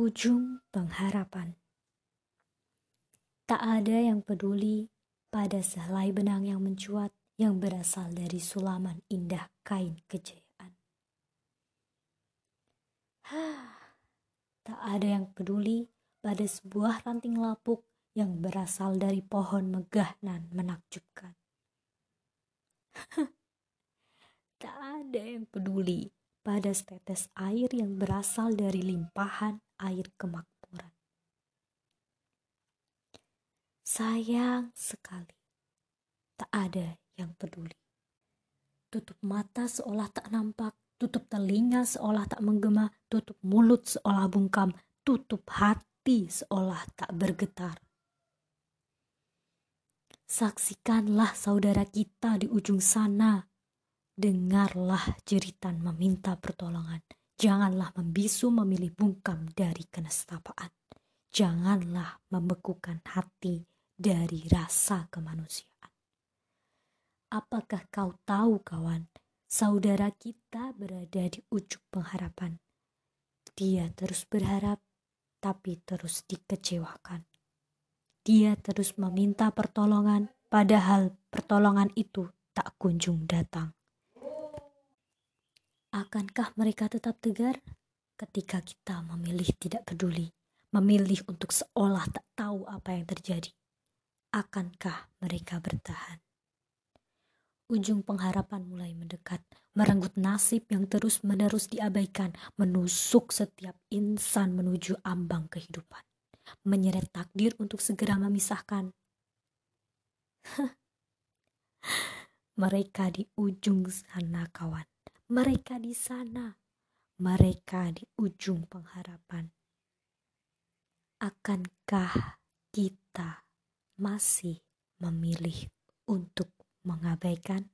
Ujung pengharapan. Tak ada yang peduli pada sehelai benang yang mencuat yang berasal dari sulaman indah kain kejayaan. tak ada yang peduli pada sebuah ranting lapuk yang berasal dari pohon megah dan menakjubkan. tak ada yang peduli pada setetes air yang berasal dari limpahan air kemakmuran. Sayang sekali, tak ada yang peduli. Tutup mata seolah tak nampak, tutup telinga seolah tak menggema, tutup mulut seolah bungkam, tutup hati seolah tak bergetar. Saksikanlah saudara kita di ujung sana. Dengarlah jeritan meminta pertolongan Janganlah membisu memilih bungkam dari kenestapaan. Janganlah membekukan hati dari rasa kemanusiaan. Apakah kau tahu kawan, saudara kita berada di ujung pengharapan. Dia terus berharap, tapi terus dikecewakan. Dia terus meminta pertolongan, padahal pertolongan itu tak kunjung datang. Akankah mereka tetap tegar ketika kita memilih tidak peduli, memilih untuk seolah tak tahu apa yang terjadi? Akankah mereka bertahan? Ujung pengharapan mulai mendekat, merenggut nasib yang terus-menerus diabaikan, menusuk setiap insan menuju ambang kehidupan, menyeret takdir untuk segera memisahkan. mereka di ujung sana, kawan mereka di sana, mereka di ujung pengharapan. Akankah kita masih memilih untuk mengabaikan?